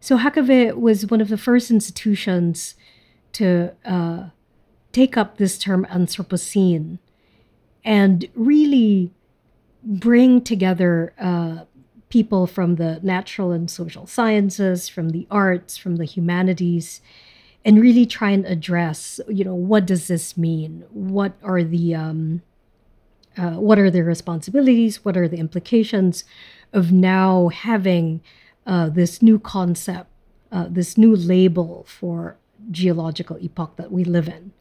So HKW was one of the first institutions to uh, take up this term Anthropocene and really bring together uh, people from the natural and social sciences, from the arts, from the humanities, and really try and address, you know, what does this mean? What are the um, uh, what are the responsibilities? What are the implications of now having uh, this new concept, uh, this new label for geological epoch that we live in?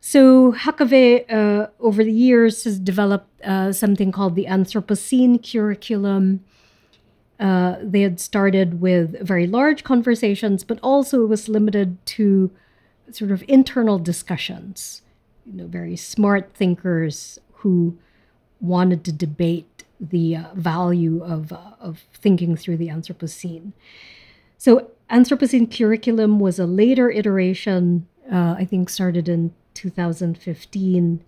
So HKW, uh, over the years, has developed uh, something called the Anthropocene curriculum. Uh, they had started with very large conversations, but also it was limited to sort of internal discussions. You know, very smart thinkers who wanted to debate the uh, value of, uh, of thinking through the Anthropocene. So, Anthropocene curriculum was a later iteration, uh, I think started in 2015,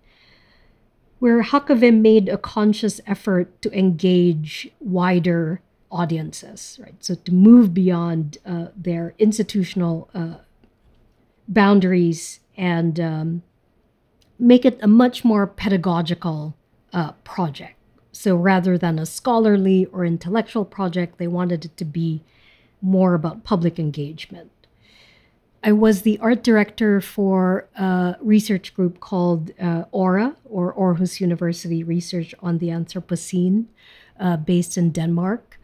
where HKW made a conscious effort to engage wider audiences, right? So to move beyond uh, their institutional uh, boundaries and um, make it a much more pedagogical uh, project. So rather than a scholarly or intellectual project, they wanted it to be more about public engagement. I was the art director for a research group called uh, Aura, or Aarhus University Research on the Anthropocene, uh, based in Denmark.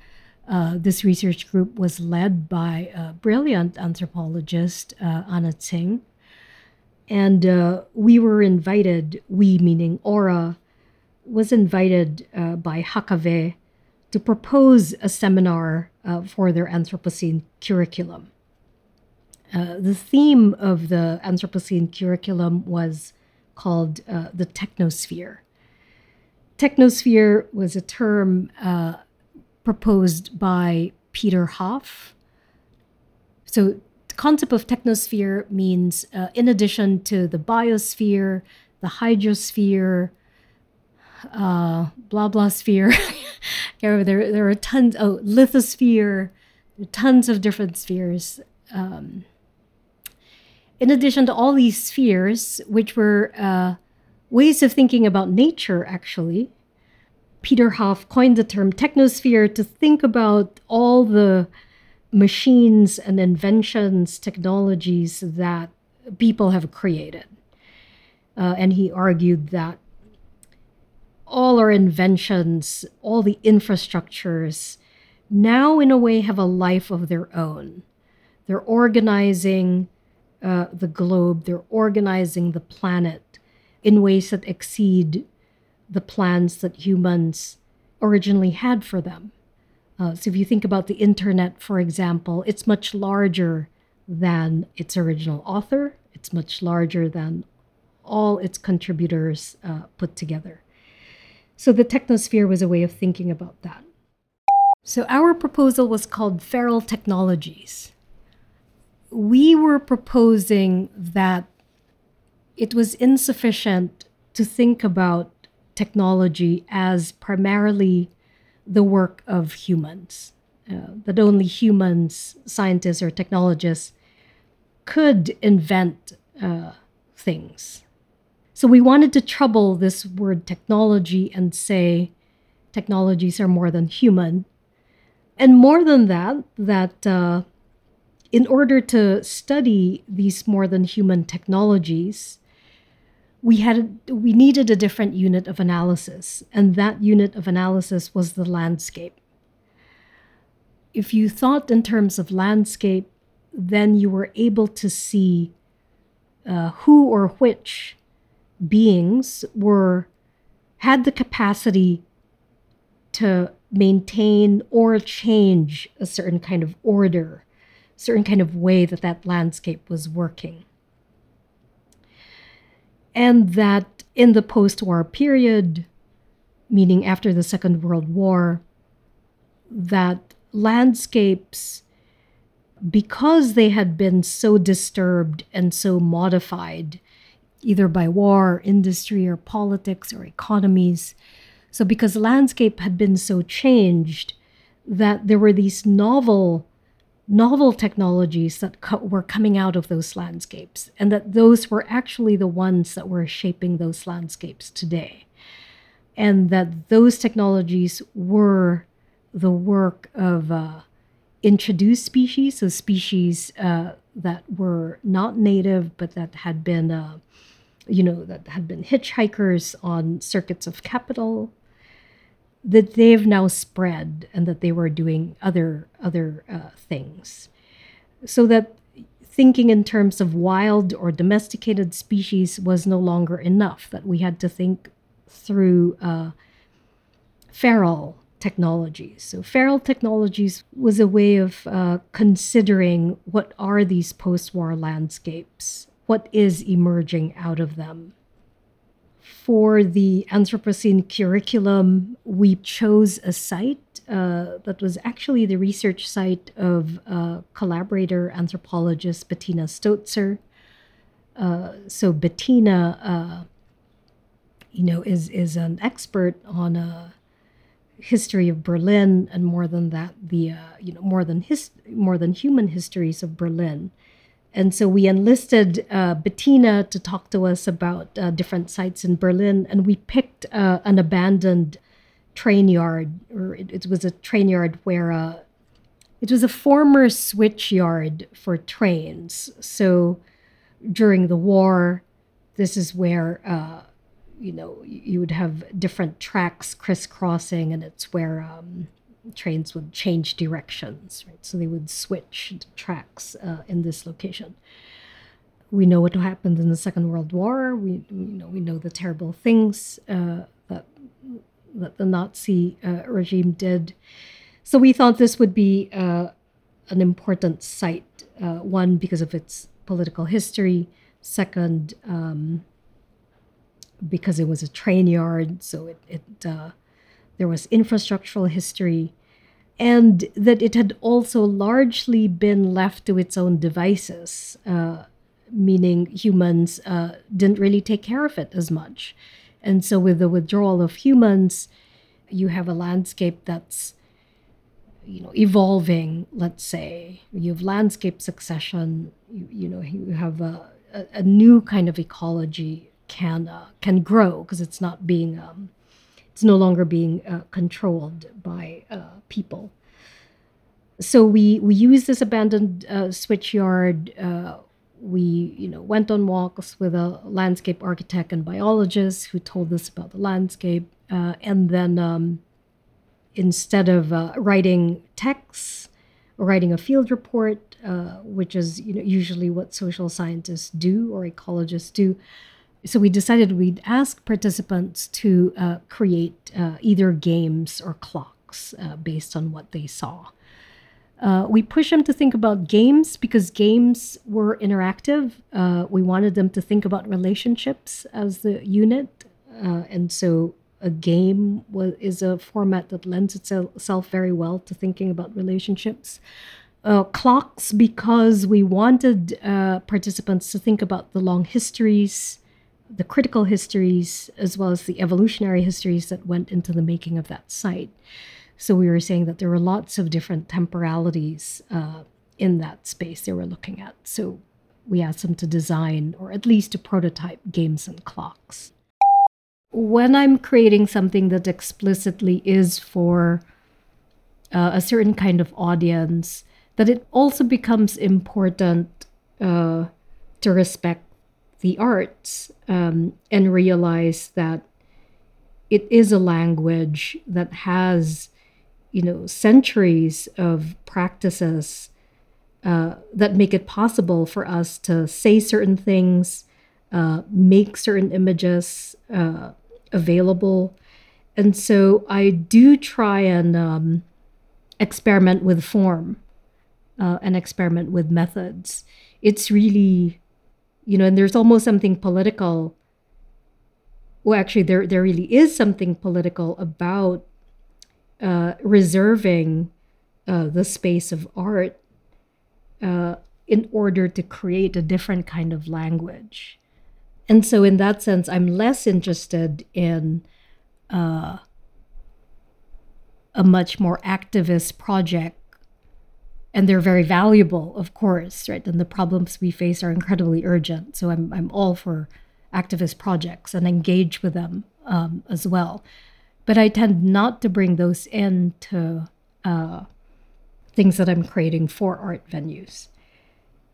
Uh, this research group was led by a brilliant anthropologist, uh, Anna Tsing. And uh, we were invited, we meaning Aura, was invited uh, by HKW to propose a seminar uh, for their Anthropocene curriculum. Uh, the theme of the Anthropocene curriculum was called uh, the technosphere. Technosphere was a term uh, proposed by Peter Haff. So, the concept of technosphere means, uh, in addition to the biosphere, the hydrosphere, uh, blah blah sphere. there, there are tons. Oh, lithosphere. Tons of different spheres. Um, in addition to all these spheres, which were uh, ways of thinking about nature, actually, Peter Haff coined the term technosphere to think about all the machines and inventions, technologies that people have created. Uh, and he argued that all our inventions, all the infrastructures, now in a way have a life of their own. They're organizing uh, the globe, they're organizing the planet in ways that exceed the plans that humans originally had for them. Uh, so if you think about the internet, for example, it's much larger than its original author. It's much larger than all its contributors uh, put together. So the technosphere was a way of thinking about that. So our proposal was called Feral Technologies. We were proposing that it was insufficient to think about technology as primarily the work of humans, uh, that only humans, scientists, or technologists could invent uh, things. So we wanted to trouble this word technology and say technologies are more than human. And more than that, that uh, in order to study these more than human technologies, we had we needed a different unit of analysis and that unit of analysis was the landscape if you thought in terms of landscape then you were able to see uh, who or which beings were had the capacity to maintain or change a certain kind of order certain kind of way that that landscape was working. And that in the post war period, meaning after the Second World War, that landscapes, because they had been so disturbed and so modified, either by war, industry, or politics, or economies, so because landscape had been so changed, that there were these novel novel technologies that co- were coming out of those landscapes, and that those were actually the ones that were shaping those landscapes today. And that those technologies were the work of uh, introduced species, so species uh, that were not native but that had been, uh, you know, that had been hitchhikers on circuits of capital, that they've now spread and that they were doing other other uh, things, so that thinking in terms of wild or domesticated species was no longer enough. That we had to think through uh, feral technologies. So, feral technologies was a way of uh, considering what are these post war landscapes, what is emerging out of them. For the Anthropocene curriculum, we chose a site uh, that was actually the research site of uh, collaborator anthropologist Bettina Stoetzer. Uh, so Bettina, uh, you know, is is an expert on a history of Berlin, and more than that, the uh, you know more than his more than human histories of Berlin. And so we enlisted uh, Bettina to talk to us about uh, different sites in Berlin, and we picked uh, an abandoned train yard, or it, it was a train yard where uh, it was a former switch yard for trains. So during the war, this is where uh, you know, you would have different tracks crisscrossing, and it's where um, trains would change directions, right? So they would switch tracks uh, in this location. We know what happened in the Second World War. We, know, we know the terrible things uh, that that the Nazi uh, regime did. So we thought this would be uh, an important site. Uh, one because of its political history. Second. Um, because it was a train yard, so it, it uh, there was infrastructural history, and that it had also largely been left to its own devices, uh, meaning humans uh, didn't really take care of it as much. And so, with the withdrawal of humans, you have a landscape that's you know evolving let's say you have landscape succession you, you know you have a, a, a new kind of ecology can uh, can grow because it's not being um, it's no longer being uh, controlled by uh, people. So we we use this abandoned uh, switchyard. Uh, we you know went on walks with a landscape architect and biologist who told us about the landscape, uh, and then um, instead of writing texts or writing a field report, which is you know usually what social scientists do or ecologists do so we decided we'd ask participants to uh, create uh, either games or clocks uh, based on what they saw. Uh, we pushed them to think about games because games were interactive. Uh, we wanted them to think about relationships as the unit. Uh, and so a game is a format that lends itself very well to thinking about relationships. clocks because we wanted participants to think about the long histories the critical histories as well as the evolutionary histories that went into the making of that site. So we were saying that there were lots of different temporalities uh, in that space they were looking at. So we asked them to design or at least to prototype games and clocks. When I'm creating something that explicitly is for uh, a certain kind of audience, that it also becomes important uh, to respect the arts um, and realize that it is a language that has, you know, centuries of practices uh, that make it possible for us to say certain things, uh, make certain images uh, available. And so I do try and um, experiment with form uh, and experiment with methods. It's really you know, and there's almost something political. Well, actually, there there really is something political about uh, reserving uh, the space of art uh, in order to create a different kind of language. And so, in that sense, I'm less interested in uh, a much more activist project and they're very valuable, of course, right? And the problems we face are incredibly urgent. So I'm I'm all for activist projects and engage with them um, as well. But I tend not to bring those into uh, things that I'm creating for art venues.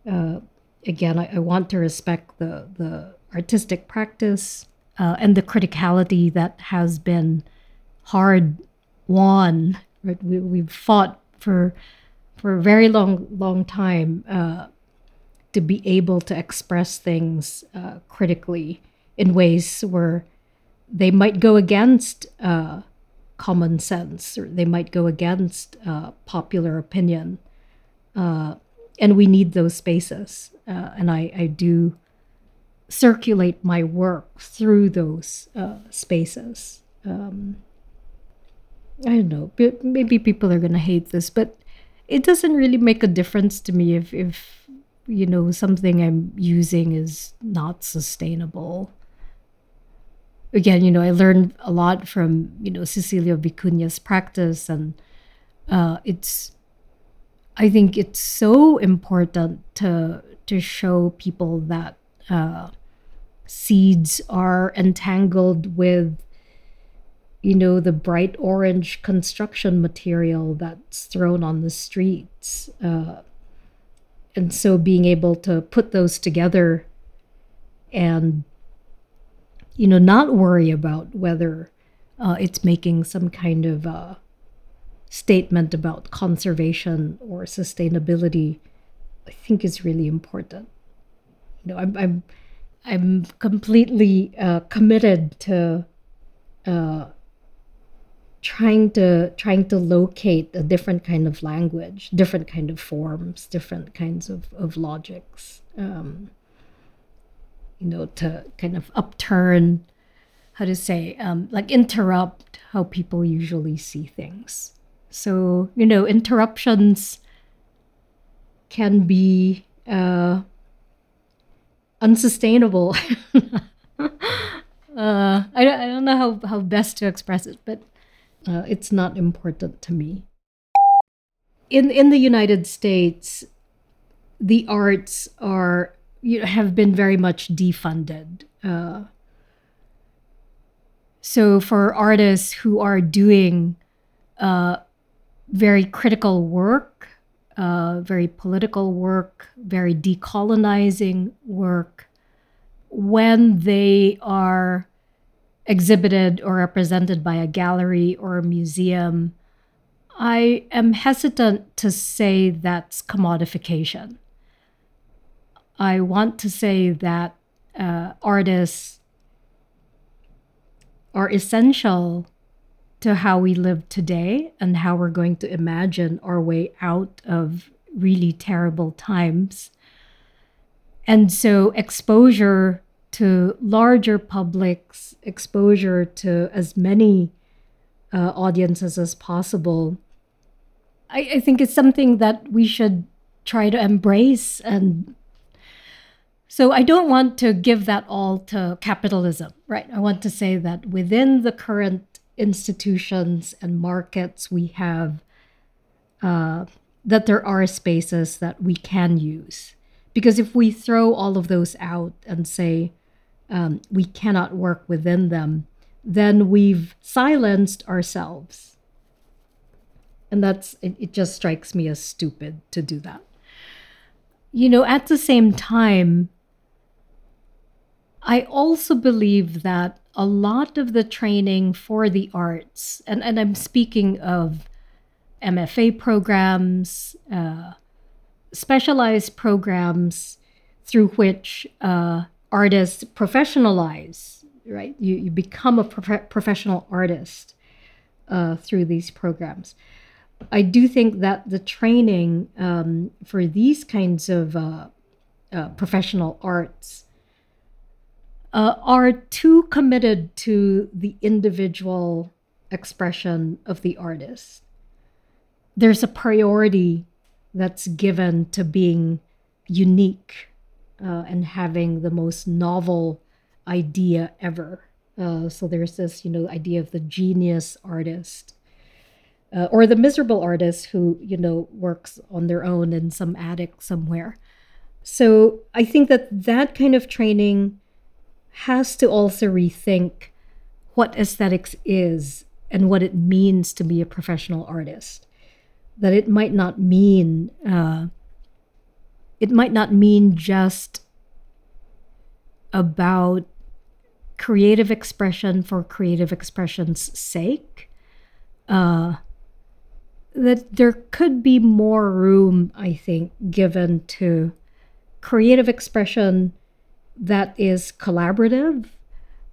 Uh, again, I, I, want to respect the the artistic practice uh, and the criticality that has been hard won. Right, we, we've fought for for a very long long time uh, to be able to express things uh, critically in ways where they might go against uh, common sense or they might go against uh, popular opinion. Uh, and we need those spaces. Uh, and I, I do circulate my work through those spaces. Um, I don't know. Maybe people are going to hate this, but it doesn't really make a difference to me if, if you know something I'm using is not sustainable again, you know, I learned a lot from, you know, Cecilia Vicuña's practice. And uh, it's, I think it's so important to, to show people that uh, seeds are entangled with, you know, the bright orange construction material that's thrown on the streets. Uh, and so being able to put those together and you know, not worry about whether uh, it's making some kind of uh, statement about conservation or sustainability, I think is really important. You know, I'm I'm I'm completely uh, committed to uh, trying to trying to locate a different kind of language, different kind of forms, different kinds of of logics. Um, you know, to kind of upturn, how to say, um, like interrupt how people usually see things. So, you know, interruptions can be uh, unsustainable. uh, I, I don't know how, how best to express it, but uh, it's not important to me. In, in the United States, the arts are you know, have been very much defunded. Uh, so for artists who are doing uh, very critical work, uh, very political work, very decolonizing work, when they are exhibited or represented by a gallery or a museum, I am hesitant to say that's commodification. I want to say that uh, artists are essential to how we live today and how we're going to imagine our way out of really terrible times. And so, exposure to larger publics, exposure to as many uh, audiences as possible, I, I think it's something that we should try to embrace and so I don't want to give that all to capitalism, right? I want to say that within the current institutions and markets we have, uh, that there are spaces that we can use. Because if we throw all of those out and say um, we cannot work within them, then we've silenced ourselves. And that's, it, it just strikes me as stupid to do that. You know, at the same time, I also believe that a lot of the training for the arts, and, and I'm speaking of MFA programs, uh, specialized programs through which uh, artists professionalize, right? You, you become a prof- professional artist uh, through these programs. I do think that the training um, for these kinds of uh, uh, professional arts uh, are too committed to the individual expression of the artist. There's a priority that's given to being unique uh, and having the most novel idea ever. Uh, so there's this, you know, idea of the genius artist. uh, or the miserable artist who you know works on their own in some attic somewhere. So I think that that kind of training has to also rethink what aesthetics is and what it means to be a professional artist. That it might not mean uh, it might not mean just about creative expression for creative expression's sake. Uh, that there could be more room, I think, given to creative expression that is collaborative,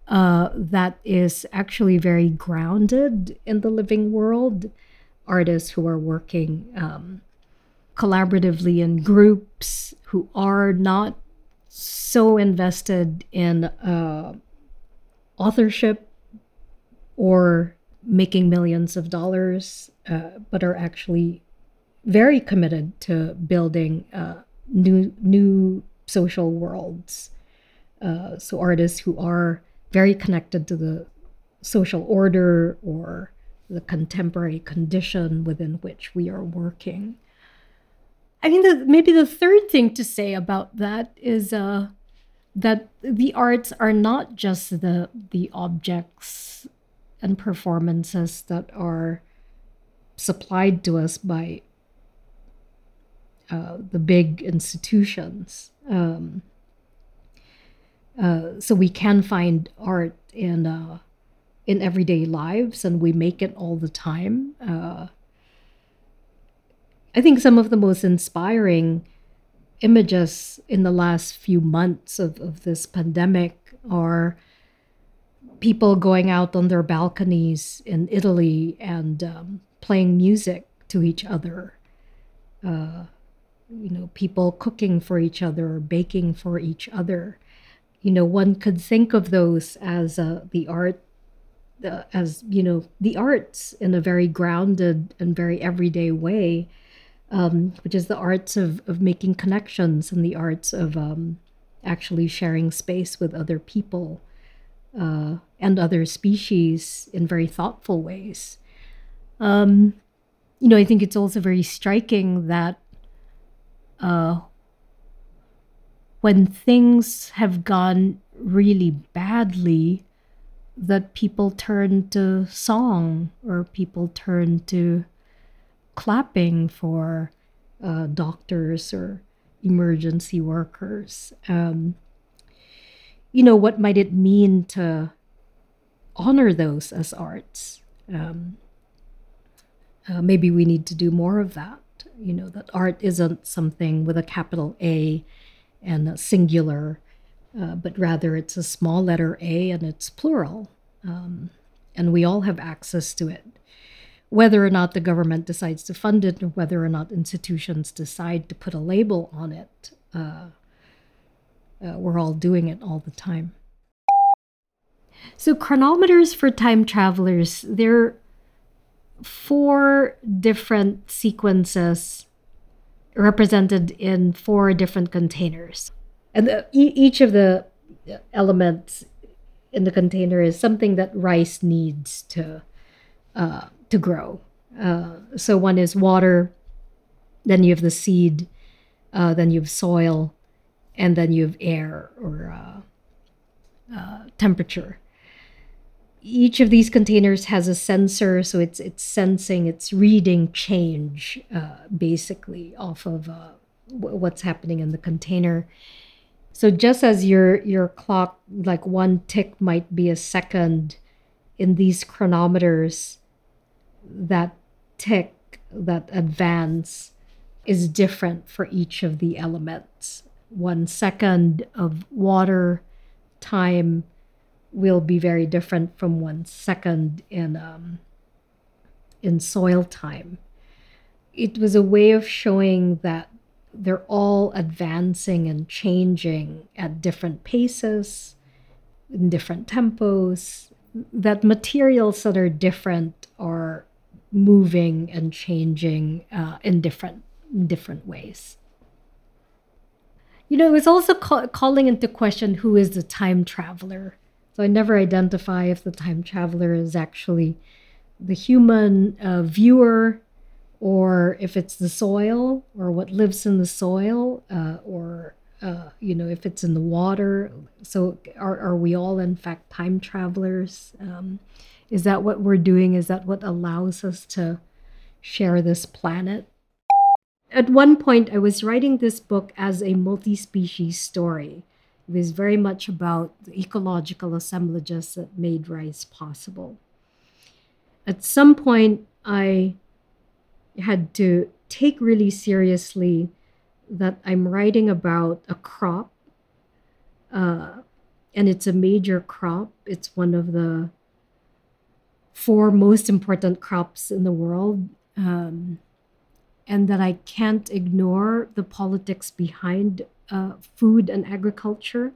uh, that is actually very grounded in the living world. Artists who are working um, collaboratively in groups, who are not so invested in uh, authorship or making millions of dollars, uh, but are actually very committed to building uh, new new social worlds. Uh, so artists who are very connected to the social order or the contemporary condition within which we are working. I mean, the, maybe the third thing to say about that is uh, that the arts are not just the the objects and performances that are supplied to us by uh, the big institutions. Um, uh, so we can find art in uh, in everyday lives, and we make it all the time. I think some of the most inspiring images in the last few months of, of this pandemic are people going out on their balconies in Italy and um, playing music to each other. Uh, you know, people cooking for each other, baking for each other. You know, one could think of those as uh, the art, uh, as, you know, the arts in a very grounded and very everyday way, um, which is the arts of, of making connections and the arts of um, actually sharing space with other people uh, and other species in very thoughtful ways. Um, you know, I think it's also very striking that uh, when things have gone really badly, that people turn to song or people turn to clapping for uh, doctors or emergency workers. Um, you know, what might it mean to honor those as arts? Um, uh, maybe we need to do more of that. You know, that art isn't something with a capital A and a singular, uh, but rather it's a small letter A and it's plural. Um, and we all have access to it. Whether or not the government decides to fund it, or whether or not institutions decide to put a label on it, uh, uh, we're all doing it all the time. So, chronometers for time travelers, they're four different sequences represented in four different containers. And the, e- each of the elements in the container is something that rice needs to uh, to grow. Uh, so one is water, then you have the seed, uh, then you have soil, and then you have air or uh, uh, temperature. Each of these containers has a sensor, so it's it's sensing, it's reading change uh, basically off of uh, w- what's happening in the container. So just as your your clock, like one tick might be a second, in these chronometers, that tick, that advance, is different for each of the elements one second of water time will be very different from one second in um, in soil time. It was a way of showing that they're all advancing and changing at different paces, in different tempos. That materials that are different are moving and changing uh, in different different ways. You know, it's also ca- calling into question who is the time traveler. So I never identify if the time traveler is actually the human uh, viewer or if it's the soil or what lives in the soil uh, or uh, you know if it's in the water so are, are we all in fact time travelers um, is that what we're doing? Is that what allows us to share this planet? At one point i was writing this book as a multi-species story. It was very much about the ecological assemblages that made rice possible. At some point i had to take really seriously that I'm writing about a crop, uh, and it's a major crop. It's one of the four most important crops in the world, um, and that I can't ignore the politics behind uh, food and agriculture.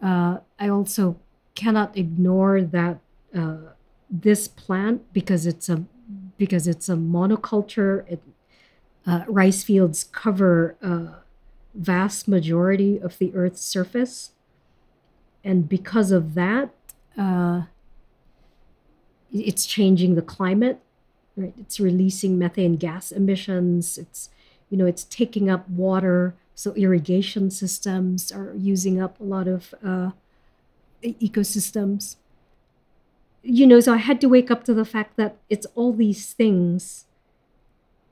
Uh, I also cannot ignore that uh, this plant, because it's a because it's a monoculture, it uh, rice fields cover a vast majority of the Earth's surface. And because of that, uh, it's changing the climate, right? It's releasing methane gas emissions. It's, you know, it's taking up water. So irrigation systems are using up a lot of uh, ecosystems. You know, so I had to wake up to the fact that it's all these things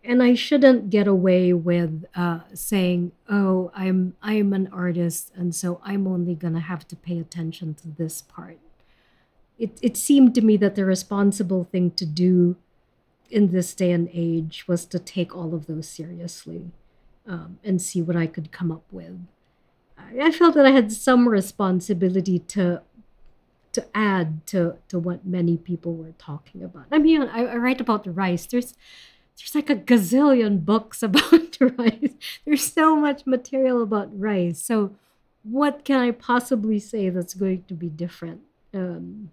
and I shouldn't get away with uh, saying, "Oh, I'm I'm an artist, and so I'm only gonna have to pay attention to this part." It it seemed to me that the responsible thing to do in this day and age was to take all of those seriously um, and see what I could come up with. I felt that I had some responsibility to to add to to what many people were talking about. I mean, I, I write about the rice. There's there's like a gazillion books about rice. There's so much material about rice. So, what can I possibly say that's going to be different? Um,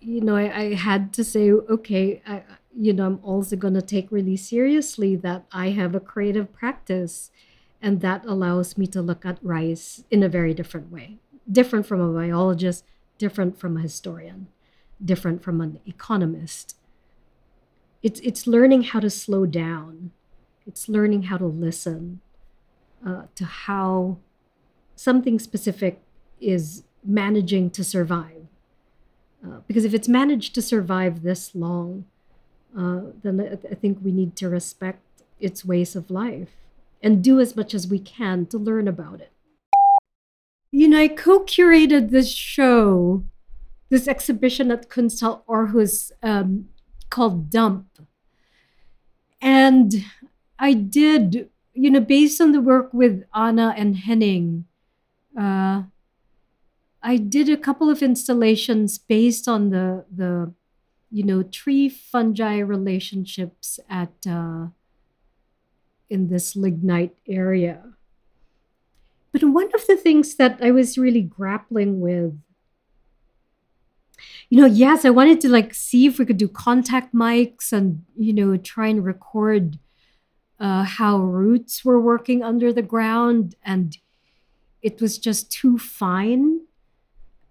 you know, I, I, had to say, okay, I, you know, I'm also going to take really seriously that I have a creative practice, and that allows me to look at rice in a very different way, different from a biologist, different from a historian, different from an economist. It's it's learning how to slow down. It's learning how to listen uh, to how something specific is managing to survive uh, because if it's managed to survive this long uh, then I, I think we need to respect its ways of life and do as much as we can to learn about it you know i co-curated this show this exhibition at kunsthal aarhus um, called Dump. And I did, you know, based on the work with Anna and Henning, uh, I did a couple of installations based on the the you know tree fungi relationships at uh, in this lignite area. But one of the things that I was really grappling with you know, yes, I wanted to like see if we could do contact mics and, you know, try and record uh, how roots were working under the ground. And it was just too fine.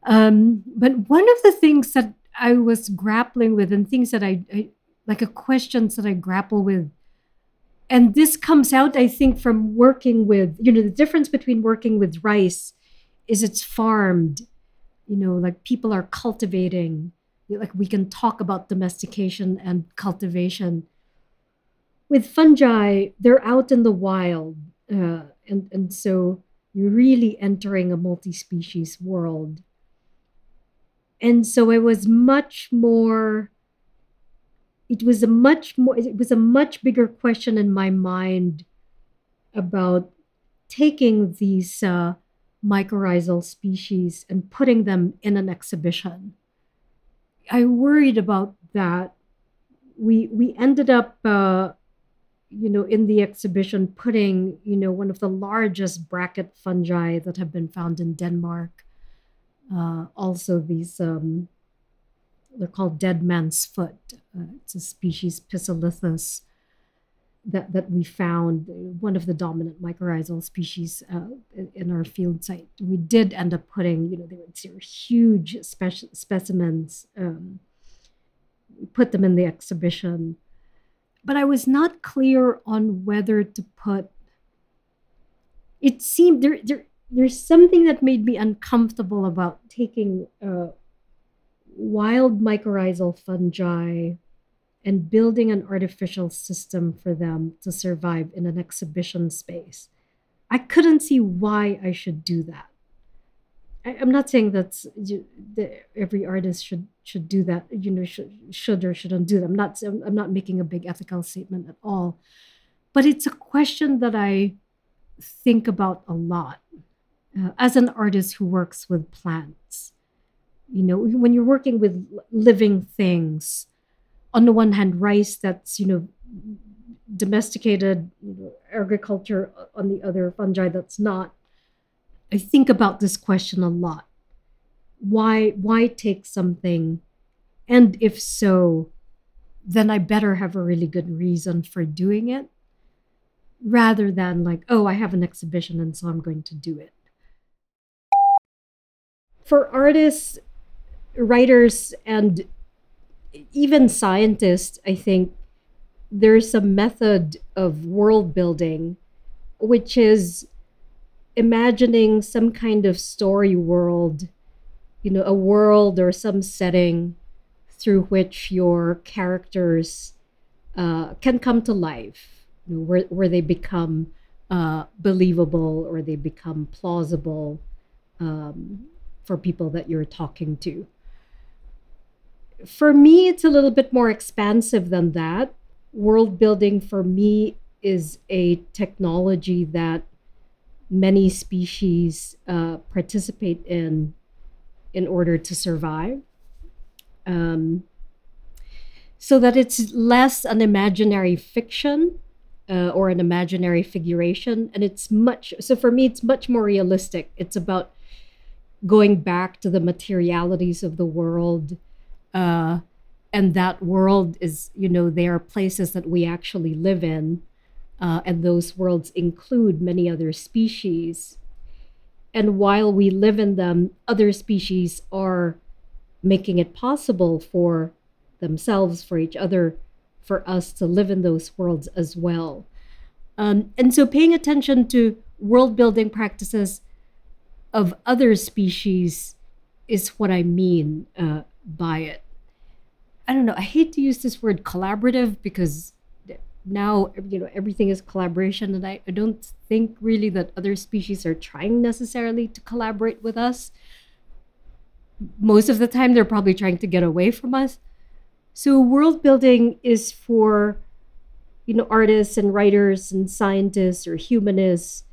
Um, but one of the things that I was grappling with and things that I, I like a questions that I grapple with and this comes out i think from working with you know the difference between working with rice is it's farmed you know like people are cultivating like we can talk about domestication and cultivation. With fungi they're out in the wild uh, and and so you're really entering a multi-species world and so it was much more it was a much more it was a much bigger question in my mind about taking these uh, mycorrhizal species and putting them in an exhibition. I worried about that. We we ended up, uh, you know, in the exhibition putting, you know, one of the largest bracket fungi that have been found in Denmark. Uh, also, these um, they're called dead man's foot. Uh, it's a species Pisolithus that, that we found one of the dominant mycorrhizal species uh, in our field site. We did end up putting, you know, they were, they were huge speci- specimens um, put them in the exhibition. But I was not clear on whether to put. It seemed there, there there's something that made me uncomfortable about taking uh, wild mycorrhizal fungi and building an artificial system for them to survive in an exhibition space. I couldn't see why I should do that. I, am not saying that's that every artist should should do that. You know, should should or shouldn't do that. I'm not. I'm not making a big ethical statement at all, but it's a question that I think about a lot uh, as an artist who works with plants. You know, when you're working with living things, on the one hand, rice that's you know domesticated you know, agriculture, on the other, fungi that's not. I think about this question a lot. Why why take something, and if so, then I better have a really good reason for doing it, rather than like, oh, I have an exhibition and so I'm going to do it. For artists, writers, and even scientists, I think there's a method of world building, which is imagining some kind of story world, you know, a world or some setting through which your characters uh, can come to life, you know, where, where they become uh, believable or they become plausible um, for people that you're talking to for me, it's a little bit more expansive than that. World building for me is a technology that many species uh, participate in in order to survive. Um, so that it's less an imaginary fiction uh, or an imaginary figuration. And it's much, so for me, it's much more realistic. It's about going back to the materialities of the world uh, and that world is you know there are places that we actually live in uh, and those worlds include many other species. And while we live in them other species are making it possible for themselves for each other for us to live in those worlds as well. Um, and so paying attention to world building practices of other species is what i mean uh, by it I don't know. I hate to use this word collaborative because now you know everything is collaboration, and I, I don't think really that other species are trying necessarily to collaborate with us. Most of the time, they're probably trying to get away from us. So world building is for you know artists and writers and scientists or humanists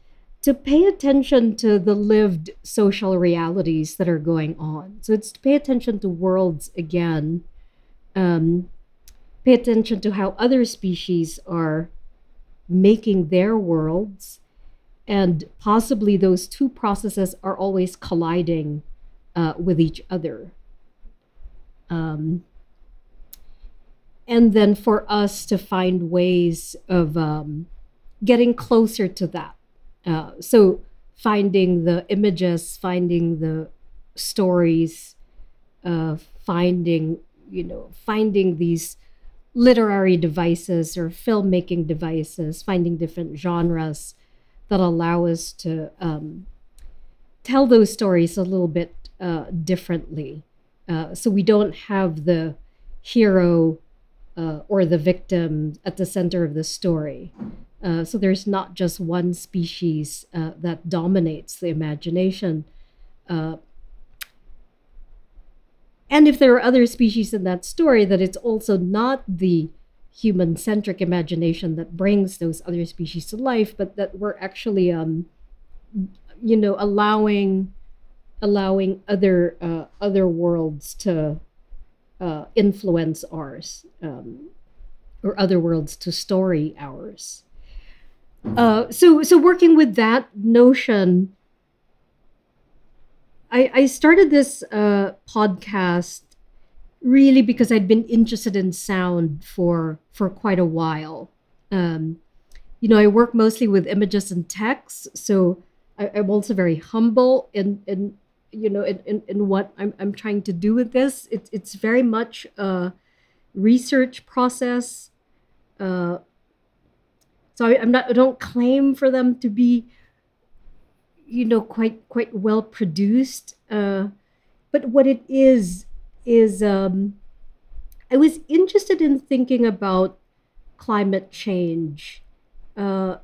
to pay attention to the lived social realities that are going on. So it's to pay attention to worlds again. Um, pay attention to how other species are making their worlds. And possibly those two processes are always colliding uh, with each other. Um, and then for us to find ways of um, getting closer to that uh, so finding the images finding the stories uh, finding you know, finding these literary devices or filmmaking devices, finding different genres that allow us to um, tell those stories a little bit uh, differently. Uh, so we don't have the hero uh, or the victim at the center of the story. Uh, so there's not just one species uh, that dominates the imagination. Uh, and if there are other species in that story, that it's also not the human centric imagination that brings those other species to life, but that we're actually, um, you know, allowing allowing other uh, other worlds to uh, influence ours, um, or other worlds to story ours. Uh, so so working with that notion I, I started this uh, podcast really because I'd been interested in sound for for quite a while. Um, you know, I work mostly with images and text, so I, am also very humble in in you know in, in, in what I'm, I'm trying to do with this. It's it's very much a research process. Uh, so I, I'm not. I don't claim for them to be, you know, quite quite well produced. Uh, but what it is is um, I was interested in thinking about climate change. Uh,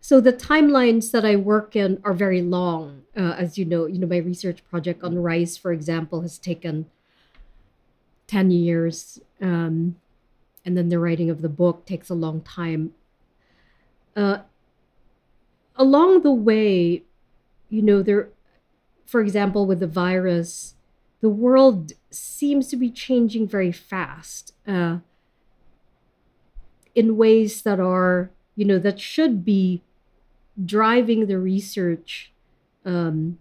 so the timelines that I work in are very long, uh, as you know. You know, my research project on rice, for example, has taken ten years, um, and then the writing of the book takes a long time. Uh, along the way, you know, there, for example, with the virus, the world seems to be changing very fast uh, in ways that are, you know, that should be driving the research um,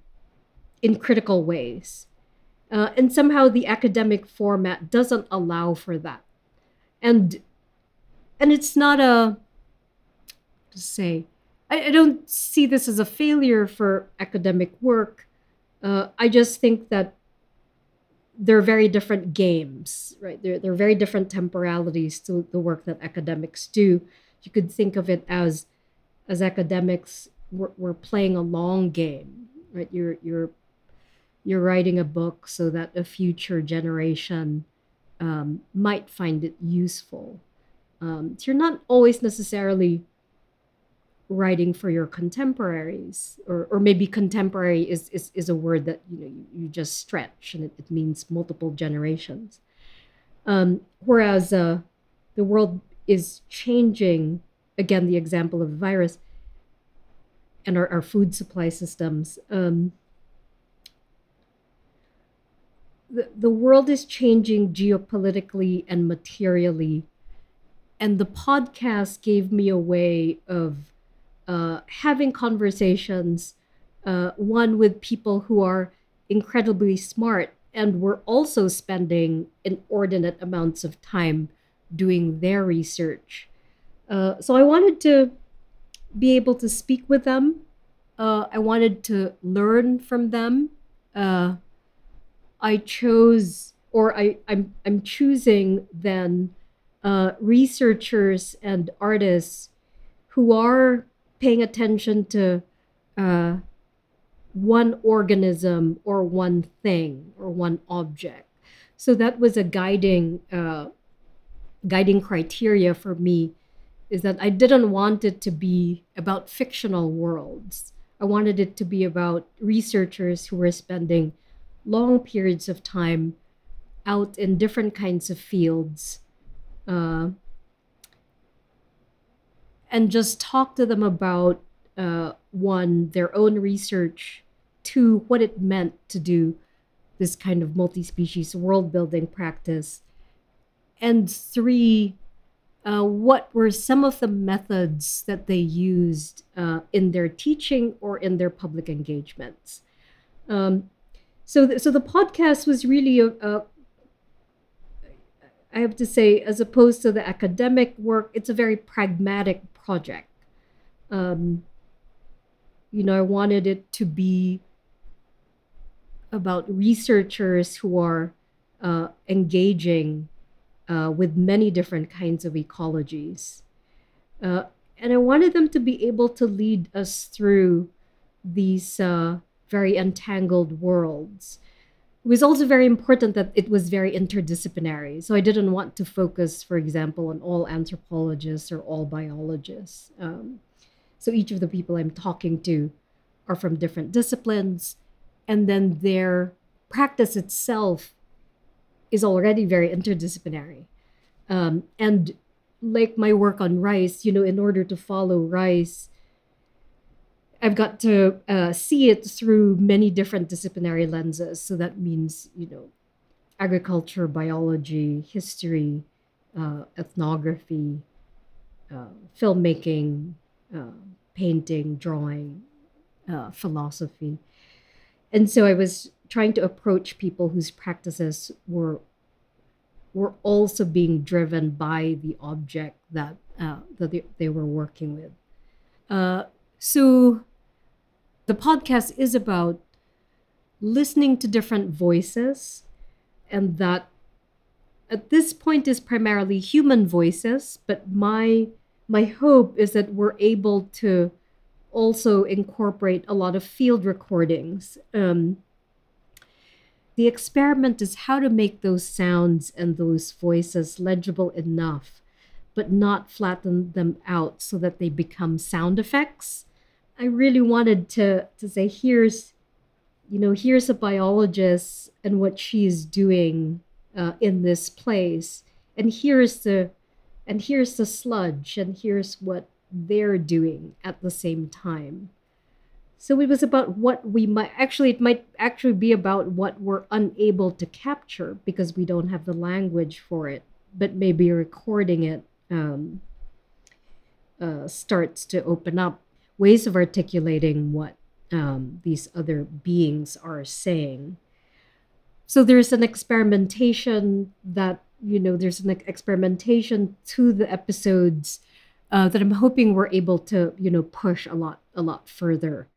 in critical ways. Uh, and somehow the academic format doesn't allow for that. And and it's not a to say I, I don't see this as a failure for academic work. Uh, I just think that they're very different games, right? They're, they're very different temporalities to the work that academics do. You could think of it as as academics, we're, we're playing a long game, right? You're you're you're writing a book so that a future generation um, might find it useful. Um, so you're not always necessarily writing for your contemporaries, or, or maybe contemporary is, is, is a word that you know you, you just stretch and it, it means multiple generations. Um, whereas uh, the world is changing again the example of the virus and our, our food supply systems um, the, the world is changing geopolitically and materially and the podcast gave me a way of uh, having conversations uh, one with people who are incredibly smart and were also spending inordinate amounts of time doing their research uh, so I wanted to be able to speak with them. Uh, I wanted to learn from them. Uh, I chose, or I, I'm, I'm choosing then uh, researchers and artists who are paying attention to uh, one organism or one thing or one object. So that was a guiding uh, guiding criteria for me is that I didn't want it to be about fictional worlds. I wanted it to be about researchers who were spending long periods of time out in different kinds of fields uh, and just talk to them about uh, one, their own research, two, what it meant to do this kind of multi species world building practice, and three, uh, what were some of the methods that they used uh, in their teaching or in their public engagements. Um, so, th- so the podcast was really a, a, I have to say, as opposed to the academic work, it's a very pragmatic project. Um, you know, I wanted it to be about researchers who are uh, engaging uh, with many different kinds of ecologies. Uh, and I wanted them to be able to lead us through these uh, very entangled worlds. It was also very important that it was very interdisciplinary. So I didn't want to focus, for example, on all anthropologists or all biologists. Um, so each of the people I'm talking to are from different disciplines, and then their practice itself is already very interdisciplinary. Um, and like my work on rice, you know, in order to follow rice, I've got to uh, see it through many different disciplinary lenses. So that means, you know, agriculture, biology, history, uh, ethnography, uh, filmmaking, uh, painting, drawing, uh, philosophy. And so I was trying to approach people whose practices were were also being driven by the object that uh, that they, they were working with. So the podcast is about listening to different voices and that at this point is primarily human voices, but my my hope is that we're able to also incorporate a lot of field recordings. Um, the experiment is how to make those sounds and those voices legible enough, but not flatten them out so that they become sound effects. I really wanted to to say here's you know here's a biologist and what she's doing uh, in this place. And here's the and here's the sludge and here's what they're doing at the same time. So it was about what we might actually it might actually be about what we're unable to capture because we don't have the language for it. But maybe recording it um, uh, starts to open up ways of articulating what um, these other beings are saying. So there's an experimentation that you know there's an experimentation to the episodes uh, that i'm hoping we're able to you know push a lot a lot further